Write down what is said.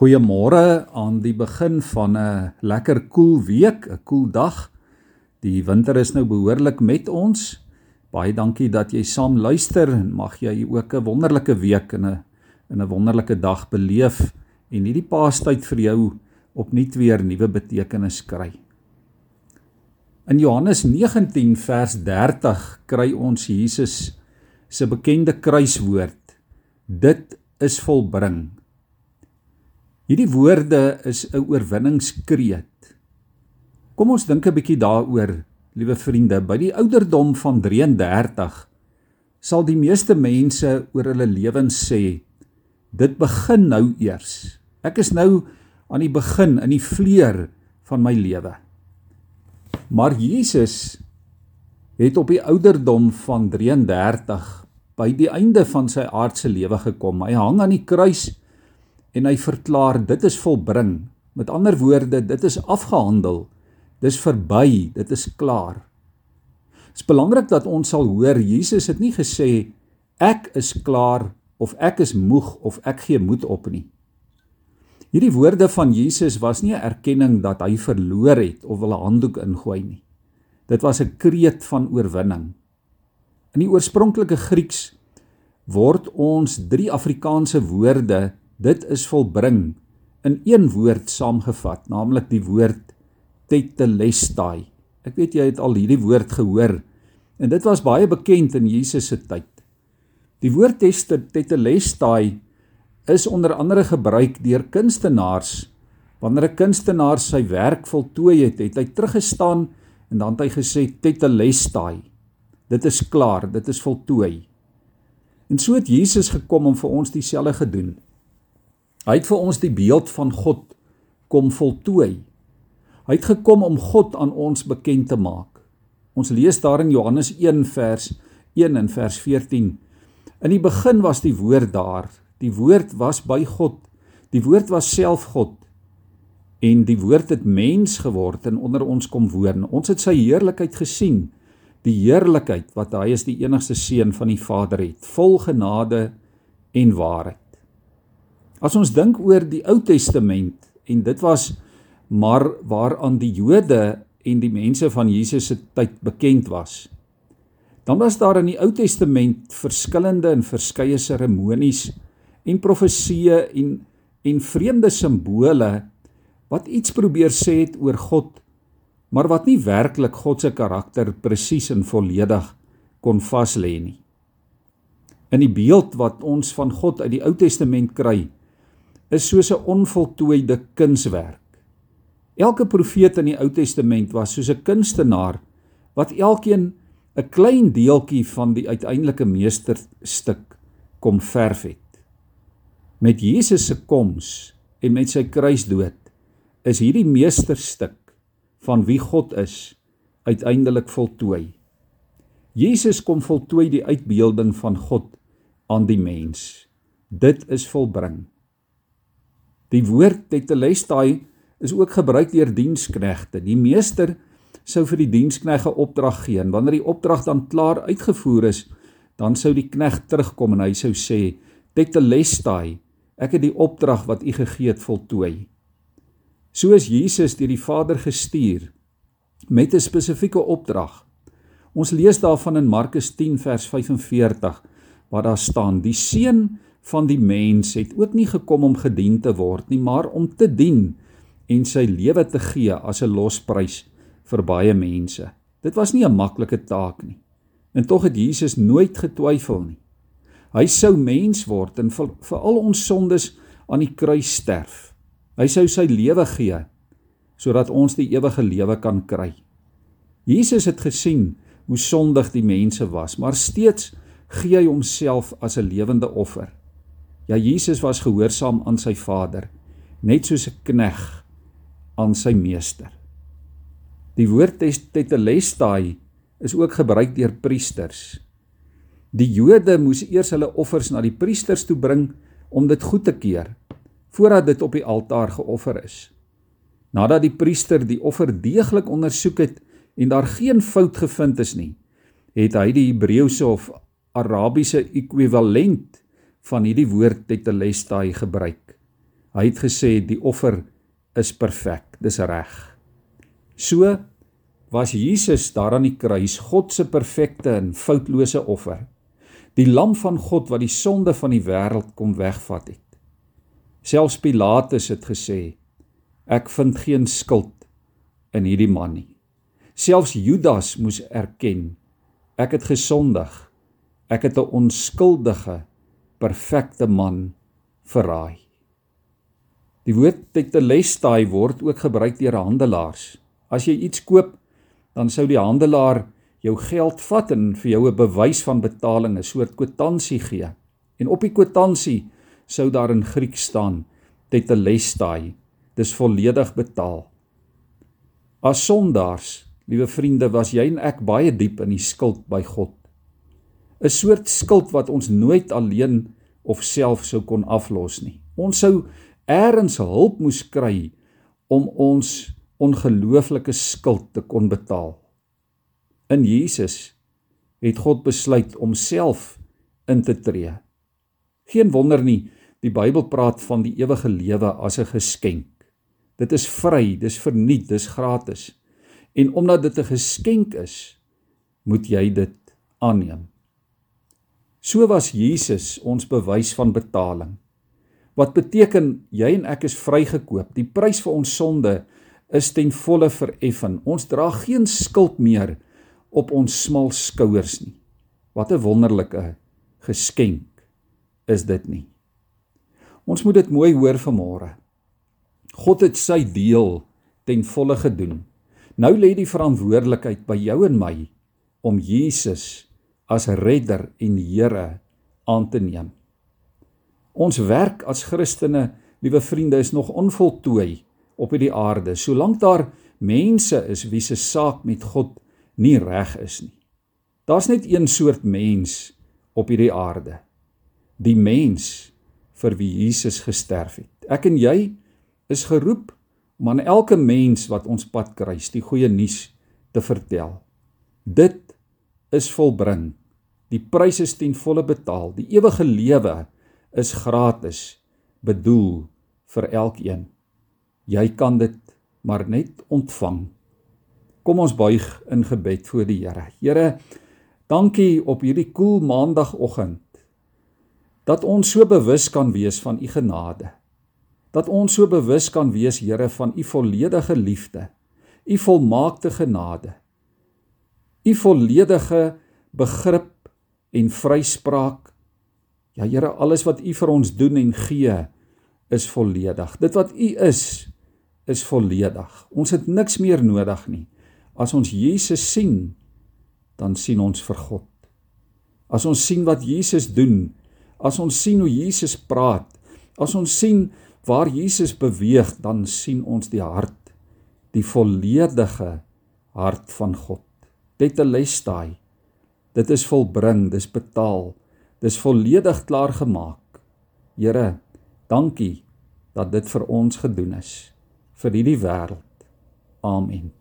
Goeiemôre aan die begin van 'n lekker koel cool week, 'n koel cool dag. Die winter is nou behoorlik met ons. Baie dankie dat jy saam luister en mag jy ook 'n wonderlike week en 'n in 'n wonderlike dag beleef en hierdie paastyd vir jou opnuut weer nuwe betekenis kry. In Johannes 19 vers 30 kry ons Jesus se bekende kruiswoord: Dit is volbring. Hierdie woorde is 'n oorwinningskreet. Kom ons dink 'n bietjie daaroor, liewe vriende, by die ouderdom van 33 sal die meeste mense oor hulle lewens sê dit begin nou eers. Ek is nou aan die begin in die vleur van my lewe. Maar Jesus het op die ouderdom van 33 by die einde van sy aardse lewe gekom. Hy hang aan die kruis en hy verklaar dit is volbring. Met ander woorde, dit is afgehandel. Dis verby, dit is klaar. Dit is belangrik dat ons sal hoor Jesus het nie gesê ek is klaar of ek is moeg of ek gee moed op nie. Hierdie woorde van Jesus was nie 'n erkenning dat hy verloor het of wil 'n handdoek ingooi nie. Dit was 'n kreet van oorwinning. In die oorspronklike Grieks word ons drie Afrikaanse woorde dit is volbring in een woord saamgevat, naamlik die woord tetelestai. Ek weet jy het al hierdie woord gehoor en dit was baie bekend in Jesus se tyd. Die woord tetelestai is onder andere gebruik deur kunstenaars. Wanneer 'n kunstenaar sy werk voltooi het, het hy teruggestaan en dan het hy gesê tetelestai. Dit is klaar, dit is voltooi. En so het Jesus gekom om vir ons dieselfde gedoen. Hy het vir ons die beeld van God kom voltooi. Hy het gekom om God aan ons bekend te maak. Ons lees daar in Johannes 1 vers 1 en vers 14. In die begin was die woord daar. Die woord was by God. Die woord was self God. En die woord het mens geword en onder ons kom woon. Ons het sy heerlikheid gesien. Die heerlikheid wat hy as die enigste seun van die Vader het, vol genade en waarheid. As ons dink oor die Ou Testament en dit was maar waaraan die Jode en die mense van Jesus se tyd bekend was. Dan was daar in die Ou Testament verskillende en verskeie seremonies en profesieë en en vreemde simbole wat iets probeer sê het oor God, maar wat nie werklik God se karakter presies en volledig kon vas lê nie. In die beeld wat ons van God uit die Ou Testament kry, is soos 'n onvoltooide kunswerk. Elke profeet in die Ou Testament was soos 'n kunstenaar wat elkeen 'n klein deeltjie van die uiteindelike meesterstuk kom verf het. Met Jesus se koms en met sy kruisdood is hierdie meesterstuk van wie God is uiteindelik voltooi. Jesus kom voltooi die uitbeelding van God aan die mens. Dit is volbring. Die woord tetelestai is ook gebruik deur diensknegte. Die meester sou vir die diensknegte opdrag gee en wanneer die opdrag dan klaar uitgevoer is, dan sou die knegt terugkom en hy sou sê: "Tetelestai, ek het die opdrag wat u gegee het voltooi." So is Jesus deur die Vader gestuur met 'n spesifieke opdrag. Ons lees daarvan in Markus 10 vers 45 waar daar staan: "Die seun van die mens het ook nie gekom om gedien te word nie, maar om te dien en sy lewe te gee as 'n losprys vir baie mense. Dit was nie 'n maklike taak nie. En tog het Jesus nooit getwyfel nie. Hy sou mens word en vir, vir al ons sondes aan die kruis sterf. Hy sou sy lewe gee sodat ons die ewige lewe kan kry. Jesus het gesien hoe sondig die mense was, maar steeds gee hy homself as 'n lewende offer. Ja Jesus was gehoorsaam aan sy Vader, net soos 'n knegg aan sy meester. Die woord tetelestai is ook gebruik deur priesters. Die Jode moes eers hulle offers na die priesters toe bring om dit goed te keur voordat dit op die altaar geoffer is. Nadat die priester die offer deeglik ondersoek het en daar geen fout gevind is nie, het hy die Hebreëse of Arabiese ekwivalent van hierdie woord tetelestai gebruik Hy het gesê die offer is perfek, dis reg. So was Jesus daar aan die kruis God se perfekte en foutlose offer. Die lam van God wat die sonde van die wêreld kom wegvat het. Selfs Pilatus het gesê ek vind geen skuld in hierdie man nie. Selfs Judas moes erken ek het gesondig. Ek het 'n onskuldige perfekte man verraai. Die woord tetelestai word ook gebruik deur handelaars. As jy iets koop, dan sou die handelaar jou geld vat en vir jou 'n bewys van betaling, 'n soort kwitansie gee. En op die kwitansie sou daar in Griek staan tetelestai. Dis volledig betaal. As sondaars, liewe vriende, was jy en ek baie diep in die skuld by God. 'n Soort skuld wat ons nooit alleen of self sou kon aflos nie. Ons sou eers hulp moes kry om ons ongelooflike skuld te kon betaal. In Jesus het God besluit om self in te tree. Geen wonder nie, die Bybel praat van die ewige lewe as 'n geskenk. Dit is vry, dis verniet, dis gratis. En omdat dit 'n geskenk is, moet jy dit aanneem. So was Jesus ons bewys van betaling. Wat beteken jy en ek is vrygekoop. Die prys vir ons sonde is ten volle vereffen. Ons dra geen skuld meer op ons smal skouers nie. Wat 'n wonderlike geskenk is dit nie. Ons moet dit mooi hoor vanmôre. God het sy deel ten volle gedoen. Nou lê die verantwoordelikheid by jou en my om Jesus as redder en Here aan te neem. Ons werk as Christene, liewe vriende, is nog onvoltooi op hierdie aarde. Solank daar mense is wie se saak met God nie reg is nie. Daar's net een soort mens op hierdie aarde. Die mens vir wie Jesus gesterf het. Ek en jy is geroep om aan elke mens wat ons pad kruis die goeie nuus te vertel. Dit is volbring. Die prys is ten volle betaal. Die ewige lewe is gratis bedoel vir elkeen. Jy kan dit maar net ontvang. Kom ons buig in gebed voor die Here. Here, dankie op hierdie koel maandagooggend dat ons so bewus kan wees van u genade. Dat ons so bewus kan wees, Here, van u volledige liefde, u volmaakte genade. U volledige begrip en vryspraak. Ja Here, alles wat u vir ons doen en gee is volledig. Dit wat u is, is volledig. Ons het niks meer nodig nie. As ons Jesus sien, dan sien ons vir God. As ons sien wat Jesus doen, as ons sien hoe Jesus praat, as ons sien waar Jesus beweeg, dan sien ons die hart, die volledige hart van God. Dit te lestai. Dit is volbring, dis betaal. Dis volledig klaar gemaak. Here, dankie dat dit vir ons gedoen is vir hierdie wêreld. Amen.